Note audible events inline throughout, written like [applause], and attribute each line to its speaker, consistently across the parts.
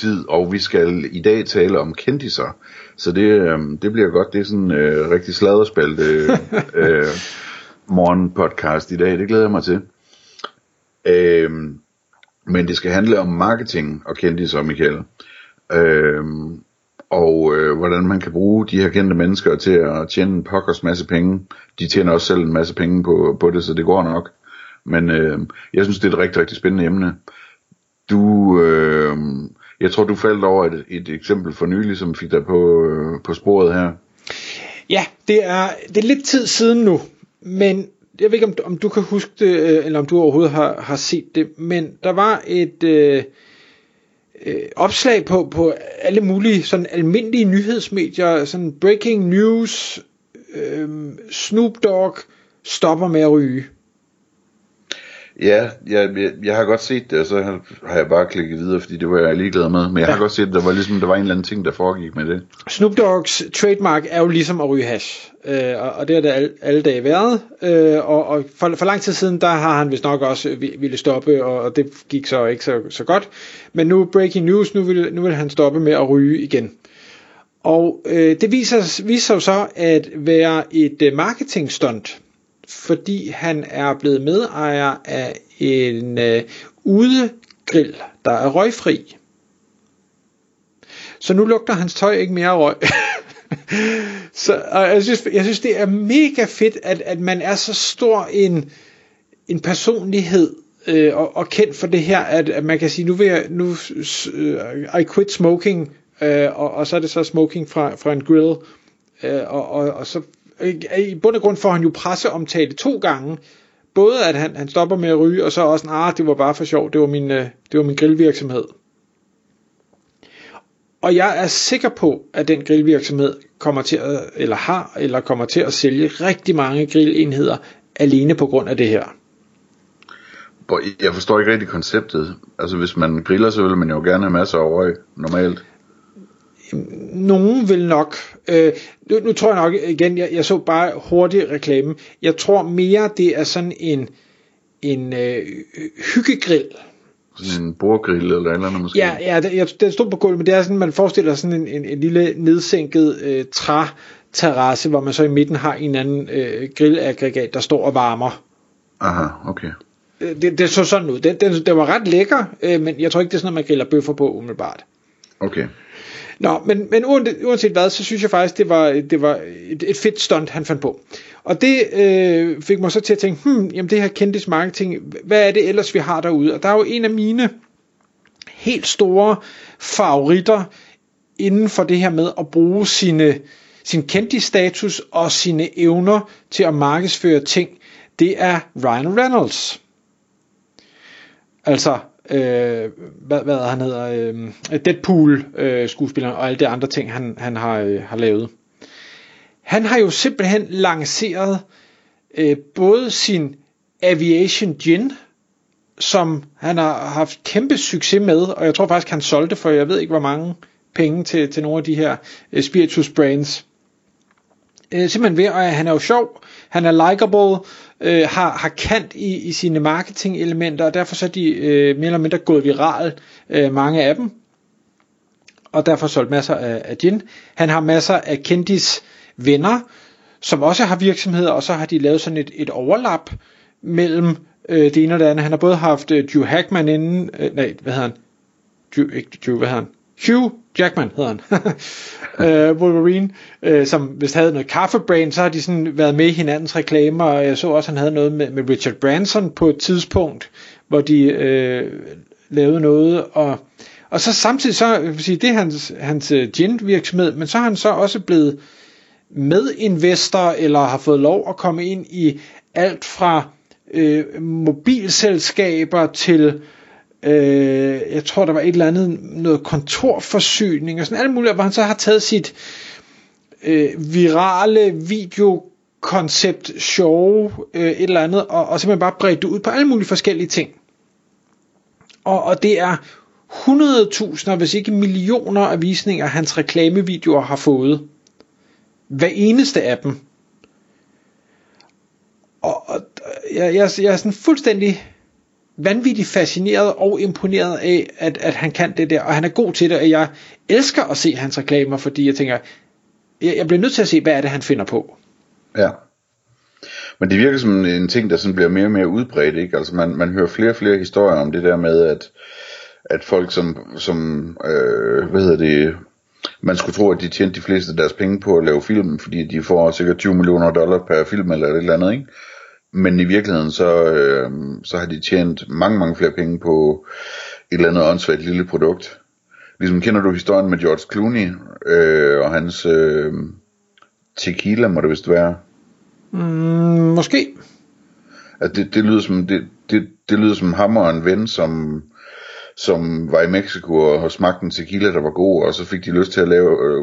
Speaker 1: tid, og vi skal i dag tale om kendiser. Så det, øh, det bliver godt. Det er sådan øh, rigtig sladderspalt [laughs] øh, øh, morgen podcast i dag. Det glæder jeg mig til. Øh, men det skal handle om marketing og kendiser, Michael. Øh, og øh, hvordan man kan bruge de her kendte mennesker til at tjene en pokkers masse penge. De tjener også selv en masse penge på, på det, så det går nok. Men øh, jeg synes, det er et rigtig, rigtig spændende emne. Du, øh, jeg tror, du faldt over et, et eksempel for nylig, som fik dig på, øh, på sporet her.
Speaker 2: Ja, det er, det er lidt tid siden nu, men jeg ved ikke, om, om du kan huske det, øh, eller om du overhovedet har, har set det, men der var et øh, øh, opslag på, på alle mulige sådan almindelige nyhedsmedier, sådan breaking news, øh, Snoop Dogg stopper med at ryge.
Speaker 1: Ja, jeg, jeg, jeg har godt set det, og så har, jeg bare klikket videre, fordi det var jeg ligeglad med. Men jeg ja. har godt set, at der var, ligesom, der var en eller anden ting, der foregik med det.
Speaker 2: Snoop Dogg's trademark er jo ligesom at ryge hash, øh, og, og det har det alle, alle dage været. Øh, og og for, for lang tid siden, der har han vist nok også ville stoppe, og, og det gik så ikke så, så godt. Men nu breaking news, nu vil, nu vil han stoppe med at ryge igen. Og øh, det viser, viser jo så at være et øh, marketing stunt fordi han er blevet medejer af en øh, udegrill, der er røgfri. Så nu lugter hans tøj ikke mere røg. [laughs] så og jeg, synes, jeg synes, det er mega fedt, at, at man er så stor en, en personlighed, øh, og, og kendt for det her, at, at man kan sige, nu vil jeg, nu, uh, I quit smoking, øh, og, og så er det så smoking fra, fra en grill, øh, og, og, og så Øh, i bund og grund får han jo presseomtale to gange. Både at han, han stopper med at ryge, og så også, ah, det var bare for sjov, det var min, øh, det var min grillvirksomhed. Og jeg er sikker på, at den grillvirksomhed kommer til at, eller har, eller kommer til at sælge rigtig mange grillenheder alene på grund af det her.
Speaker 1: Jeg forstår ikke rigtig konceptet. Altså hvis man griller, så vil man jo gerne have masser af røg, normalt
Speaker 2: nogen vil nok, øh, nu, nu tror jeg nok igen, jeg, jeg så bare hurtig reklame, jeg tror mere det er sådan en, en øh, hyggegrill.
Speaker 1: Sådan en bordgrill eller eller andet måske?
Speaker 2: Ja, ja det, jeg, det stod på gulvet, men det er sådan, man forestiller sådan en, en, en lille nedsænket øh, træ terrasse, hvor man så i midten har en anden øh, grillaggregat, der står og varmer.
Speaker 1: Aha, okay.
Speaker 2: Øh, det, det så sådan ud. Det, det, det var ret lækker, øh, men jeg tror ikke, det er sådan noget, man griller bøffer på umiddelbart.
Speaker 1: Okay.
Speaker 2: Nå, men, men uanset hvad, så synes jeg faktisk, det var, det var et, et fedt stunt, han fandt på. Og det øh, fik mig så til at tænke, hmm, jamen det her kendtis marketing, hvad er det ellers, vi har derude? Og der er jo en af mine helt store favoritter inden for det her med at bruge sine, sin kendtis status og sine evner til at markedsføre ting. Det er Ryan Reynolds. Altså, øh, hvad, hvad han hedder, øh, Deadpool øh, skuespilleren og alle de andre ting, han, han har, øh, har lavet. Han har jo simpelthen lanceret øh, både sin Aviation Gin, som han har haft kæmpe succes med, og jeg tror faktisk, han solgte for, jeg ved ikke hvor mange penge til, til nogle af de her øh, spiritus brands. Øh, simpelthen ved, at han er jo sjov, han er likable, øh, har, har kant i, i sine marketing-elementer, og derfor så er de øh, mere eller mindre gået viral, øh, mange af dem, og derfor solgt masser af, af gin. Han har masser af kendis venner, som også har virksomheder, og så har de lavet sådan et, et overlap mellem øh, det ene og det andet. Han har både haft øh, Drew Hackman inden, øh, nej, hvad hedder han? Drew, ikke Drew, hvad hedder han? Hugh Jackman hedder han, uh, [laughs] Wolverine, uh, som hvis havde noget kaffebrand, så har de sådan været med i hinandens reklamer, og jeg så også, at han havde noget med, med Richard Branson på et tidspunkt, hvor de uh, lavede noget, og, og så samtidig så, jeg vil sige, det er hans, hans gin virksomhed, men så har han så også blevet medinvestor, eller har fået lov at komme ind i alt fra uh, mobilselskaber til Øh, jeg tror, der var et eller andet, noget kontorforsyning og sådan alt muligt, hvor han så har taget sit øh, virale video koncept show, øh, et eller andet, og, og simpelthen bare bredt det ud på alle mulige forskellige ting. Og, og det er 100.000, hvis ikke millioner af visninger, hans reklamevideoer har fået. Hver eneste af dem. Og, og jeg, jeg, jeg er sådan fuldstændig vanvittigt fascineret og imponeret af, at, at han kan det der, og han er god til det, og jeg elsker at se hans reklamer, fordi jeg tænker, jeg, jeg bliver nødt til at se, hvad er det, han finder på.
Speaker 1: Ja. Men det virker som en ting, der sådan bliver mere og mere udbredt, ikke? Altså man, man hører flere og flere historier om det der med, at, at folk som, som øh, hvad hedder det, man skulle tro, at de tjente de fleste af deres penge på at lave film, fordi de får sikkert 20 millioner dollar per film eller et eller andet, ikke? Men i virkeligheden, så, øh, så har de tjent mange, mange flere penge på et eller andet åndssvagt lille produkt. Ligesom kender du historien med George Clooney øh, og hans øh, tequila, må det vist være.
Speaker 2: Mm, måske.
Speaker 1: Altså det, det, lyder som, det, det, det lyder som ham og en ven, som, som var i Mexico og har smagt en tequila, der var god, og så fik de lyst til at lave, øh,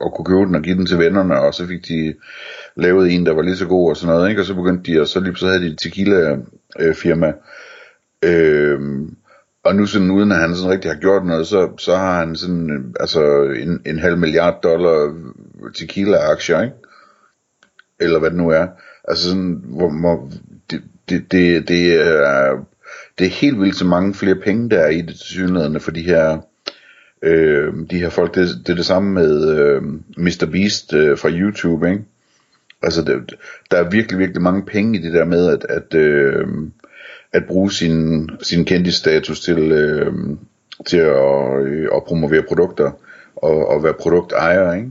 Speaker 1: og kunne købe den og give den til vennerne, og så fik de lavet en, der var lige så god og sådan noget, ikke? og så begyndte de, og så lige så havde de et tequila øh, firma, øh, og nu sådan, uden at han sådan rigtig har gjort noget, så, så har han sådan, øh, altså en, en halv milliard dollar tequila-aktier, ikke? Eller hvad det nu er. Altså sådan, hvor, hvor det, det, det, det er, det er helt vildt så mange flere penge, der er i det synligheden for de her, øh, de her folk. Det, det er det samme med øh, Mr. Beast øh, fra YouTube, ikke? Altså, det, der er virkelig, virkelig mange penge i det der med, at, at, øh, at bruge sin, sin kendisstatus til, øh, til at, øh, at promovere produkter og, og være produktejer, ikke?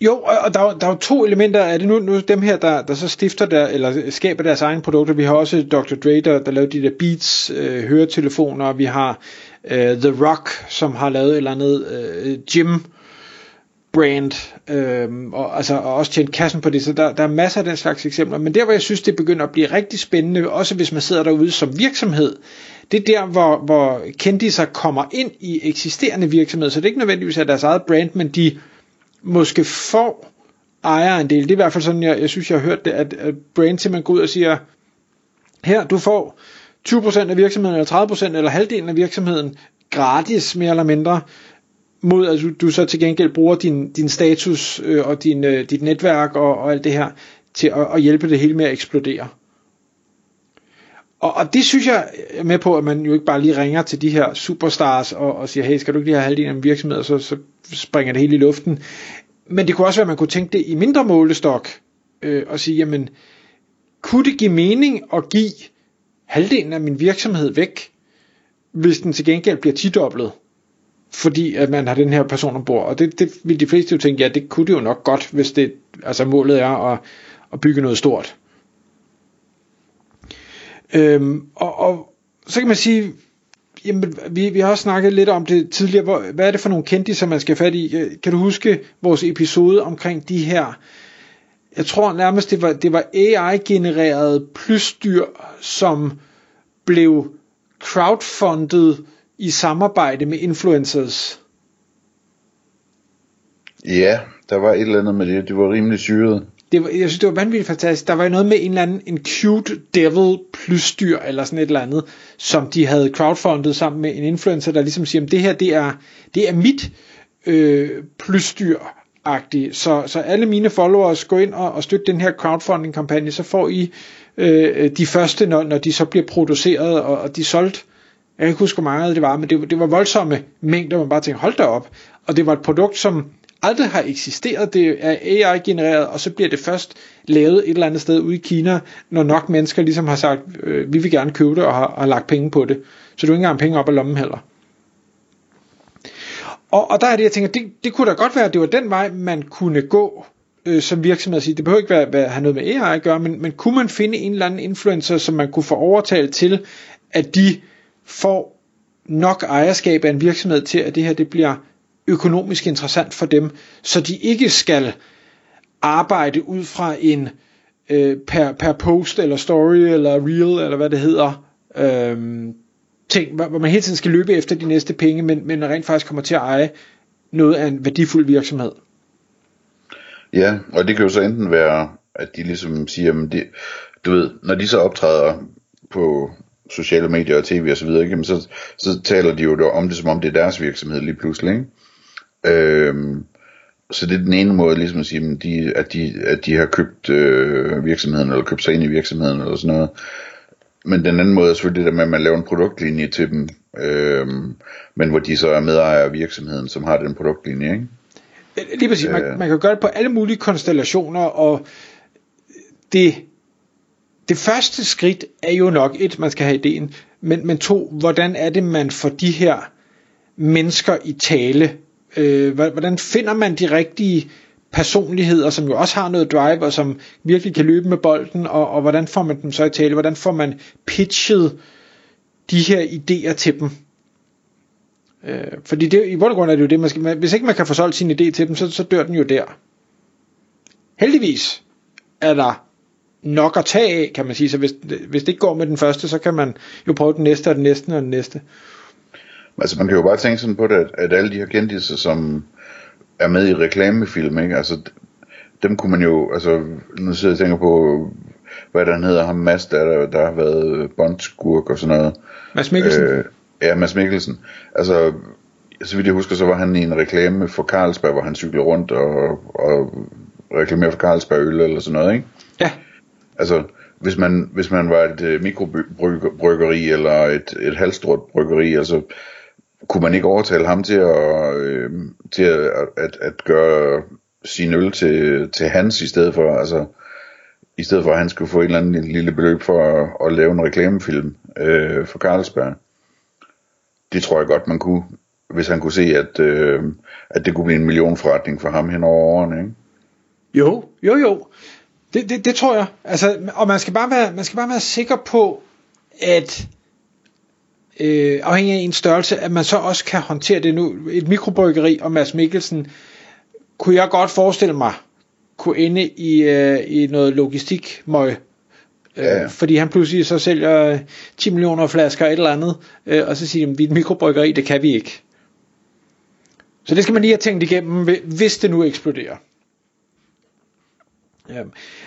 Speaker 2: Jo, og der er, der er jo to elementer af det. Nu, nu dem her, der, der så stifter der, eller skaber deres egne produkter. Vi har også Dr. Dre, der, der lavede de der Beats øh, høretelefoner. Vi har øh, The Rock, som har lavet et eller andet øh, gym brand, øh, og, altså, og også tjent kassen på det, så der, der er masser af den slags eksempler, men der hvor jeg synes det begynder at blive rigtig spændende, også hvis man sidder derude som virksomhed, det er der hvor, hvor kendiser kommer ind i eksisterende virksomheder, så det er ikke nødvendigvis af deres eget brand, men de måske får ejerandel, det er i hvert fald sådan, jeg, jeg synes jeg har hørt det, at, at Brain simpelthen går ud og siger, her du får 20% af virksomheden, eller 30% eller halvdelen af virksomheden, gratis mere eller mindre, mod at du, du så til gengæld bruger din, din status øh, og din, øh, dit netværk og, og alt det her til at, at hjælpe det hele med at eksplodere. Og, og det synes jeg er med på, at man jo ikke bare lige ringer til de her superstars og, og siger, hey, skal du ikke lige have halvdelen af en virksomhed, og så, så springer det hele i luften. Men det kunne også være, at man kunne tænke det i mindre målestok, øh, og sige, jamen, kunne det give mening at give halvdelen af min virksomhed væk, hvis den til gengæld bliver tidoblet? fordi at man har den her person ombord. Og det, det vil de fleste jo tænke, ja, det kunne det jo nok godt, hvis det, altså målet er at, at bygge noget stort. Øhm, og, og så kan man sige, jamen, vi, vi har også snakket lidt om det tidligere, hvor, hvad er det for nogle kendte, som man skal fat i? Øh, kan du huske vores episode omkring de her, jeg tror nærmest det var, det var AI-genereret plysdyr, som blev crowdfundet i samarbejde med influencers.
Speaker 1: Ja, der var et eller andet med det. Det var rimelig syret.
Speaker 2: Det var, jeg synes, det var vanvittigt fantastisk. Der var noget med en eller anden en cute devil plusdyr, eller sådan et eller andet, som de havde crowdfundet sammen med en influencer, der ligesom siger, at det her, det er, det er mit øh, plysdyr, agtigt. Så, så alle mine followers går ind og, og støtter den her crowdfunding kampagne, så får I øh, de første, når, når de så bliver produceret, og, og de solgt jeg kan ikke huske, hvor meget det var, men det, det var voldsomme mængder, man bare tænkte, hold da op. Og det var et produkt, som aldrig har eksisteret. Det er AI-genereret, og så bliver det først lavet et eller andet sted ude i Kina, når nok mennesker ligesom har sagt, øh, vi vil gerne købe det og har, har lagt penge på det. Så du ikke engang penge op af lommen heller. Og, og der er det, jeg tænker, det, det kunne da godt være, at det var den vej, man kunne gå øh, som virksomhed sige, det behøver ikke være, være, have noget med AI at gøre, men, men kunne man finde en eller anden influencer, som man kunne få overtalt til, at de får nok ejerskab af en virksomhed til, at det her det bliver økonomisk interessant for dem, så de ikke skal arbejde ud fra en øh, per, per post eller story eller reel eller hvad det hedder øh, ting, hvor man hele tiden skal løbe efter de næste penge, men, men rent faktisk kommer til at eje noget af en værdifuld virksomhed.
Speaker 1: Ja, og det kan jo så enten være, at de ligesom siger, men det, du ved, når de så optræder på sociale medier og tv og så videre, ikke, så, så taler de jo om det, som om det er deres virksomhed lige pludselig. Ikke? Øhm, så det er den ene måde, ligesom at sige, at de, at de, at de har købt øh, virksomheden, eller købt sig ind i virksomheden, eller sådan noget. Men den anden måde er selvfølgelig det der med, at man laver en produktlinje til dem, øh, men hvor de så er medejer af virksomheden, som har den produktlinje, ikke?
Speaker 2: Lige præcis, man, øh. man kan gøre det på alle mulige konstellationer, og det, det første skridt er jo nok et, man skal have ideen, men, men to, hvordan er det, man får de her mennesker i tale? Øh, hvordan finder man de rigtige personligheder, som jo også har noget drive, og som virkelig kan løbe med bolden, og, og hvordan får man dem så i tale? Hvordan får man pitchet de her idéer til dem? Øh, fordi det, i bund og grund er det jo det, man skal, hvis ikke man kan få solgt sin idé til dem, så, så dør den jo der. Heldigvis er der nok at tage af, kan man sige, så hvis, hvis det ikke går med den første, så kan man jo prøve den næste, og den næste, og den næste.
Speaker 1: Altså man kan jo bare tænke sådan på det, at, at alle de her kendtiser, som er med i reklamefilm, ikke? Altså, dem kunne man jo, altså, nu sidder jeg og tænker på, hvad der hedder ham, Mads, der, der, har været bondskurk og sådan noget.
Speaker 2: Mads Mikkelsen? Øh,
Speaker 1: ja, Mads Mikkelsen. Altså, så vidt jeg husker, så var han i en reklame for Carlsberg, hvor han cyklede rundt og, og reklamerede for Carlsberg øl eller sådan noget, ikke?
Speaker 2: Ja.
Speaker 1: Altså, hvis man, hvis man var et øh, mikrobryggeri eller et, et halvstort bryggeri, altså, kunne man ikke overtale ham til at, øh, til at, at, at gøre sin øl til, til hans i stedet for, altså, i stedet for at han skulle få en eller anden lille beløb for at, at lave en reklamefilm øh, for Carlsberg. Det tror jeg godt, man kunne, hvis han kunne se, at, øh, at det kunne blive en millionforretning for ham hen over årene, ikke?
Speaker 2: Jo, jo, jo. Det, det, det tror jeg. Altså, og man skal, bare være, man skal bare være sikker på, at øh, afhængig af en størrelse, at man så også kan håndtere det nu. Et mikrobryggeri og Mads Mikkelsen, kunne jeg godt forestille mig, kunne ende i, øh, i noget logistikmøg. Øh, ja. Fordi han pludselig så sælger 10 millioner flasker et eller andet, øh, og så siger de, vi er et mikrobryggeri, det kan vi ikke. Så det skal man lige have tænkt igennem, hvis det nu eksploderer. Ja.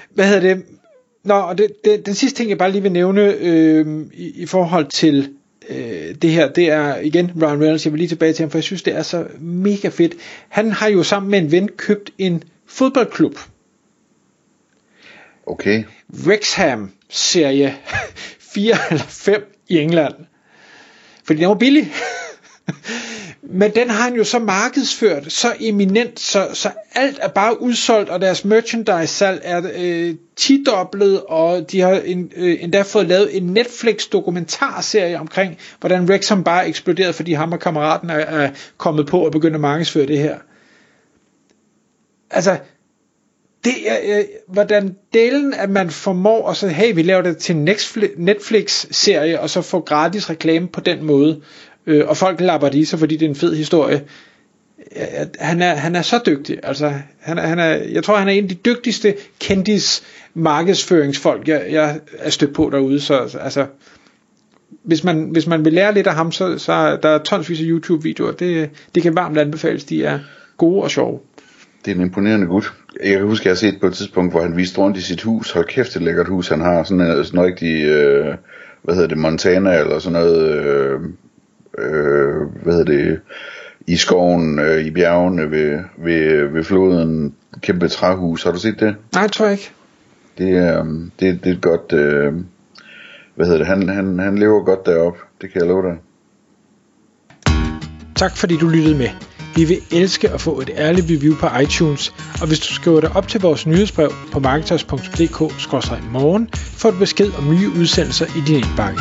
Speaker 2: Hvad hedder det? Nå, og det, det, den sidste ting, jeg bare lige vil nævne øh, i, i forhold til øh, det her, det er igen Ryan Reynolds, jeg vil lige tilbage til ham, for jeg synes, det er så mega fedt. Han har jo sammen med en ven købt en fodboldklub.
Speaker 1: Okay.
Speaker 2: Wrexham serie [laughs] 4 eller 5 i England. Fordi den var billig. [laughs] Men den har han jo så markedsført så eminent, så, så alt er bare udsolgt, og deres merchandise-salg er øh, tidoblet, og de har en, øh, endda fået lavet en Netflix-dokumentarserie omkring, hvordan Wrexham bare eksploderede, fordi ham og kammeraten er, er kommet på og begyndt at markedsføre det her. Altså, det er, øh, hvordan delen, at man formår at sige, hey, vi laver det til Netflix-serie, og så få gratis reklame på den måde øh, og folk lapper det i sig, fordi det er en fed historie. Han er, han er så dygtig. Altså, han er, han er, jeg tror, han er en af de dygtigste kendis markedsføringsfolk, jeg, jeg er stødt på derude. Så altså, hvis man, hvis man vil lære lidt af ham, så, så der er der tonsvis af YouTube-videoer. Det, det kan varmt anbefales. De er gode og sjove.
Speaker 1: Det er en imponerende gut. Jeg kan huske, at jeg har set på et tidspunkt, hvor han viste rundt i sit hus. Hold kæft, det lækkert hus han har. Sådan en, sådan en rigtig, øh, hvad hedder det, Montana eller sådan noget... Øh, øh, hvad hedder det, i skoven, øh, i bjergene ved, ved, ved floden, kæmpe træhus. Har du set det?
Speaker 2: Nej, tror jeg ikke.
Speaker 1: Det er, det, det er et godt, øh, hvad hedder det, han, han, han lever godt deroppe, det kan jeg love dig.
Speaker 2: Tak fordi du lyttede med. Vi vil elske at få et ærligt review på iTunes, og hvis du skriver dig op til vores nyhedsbrev på marketers.dk-morgen, får du besked om nye udsendelser i din indbakke.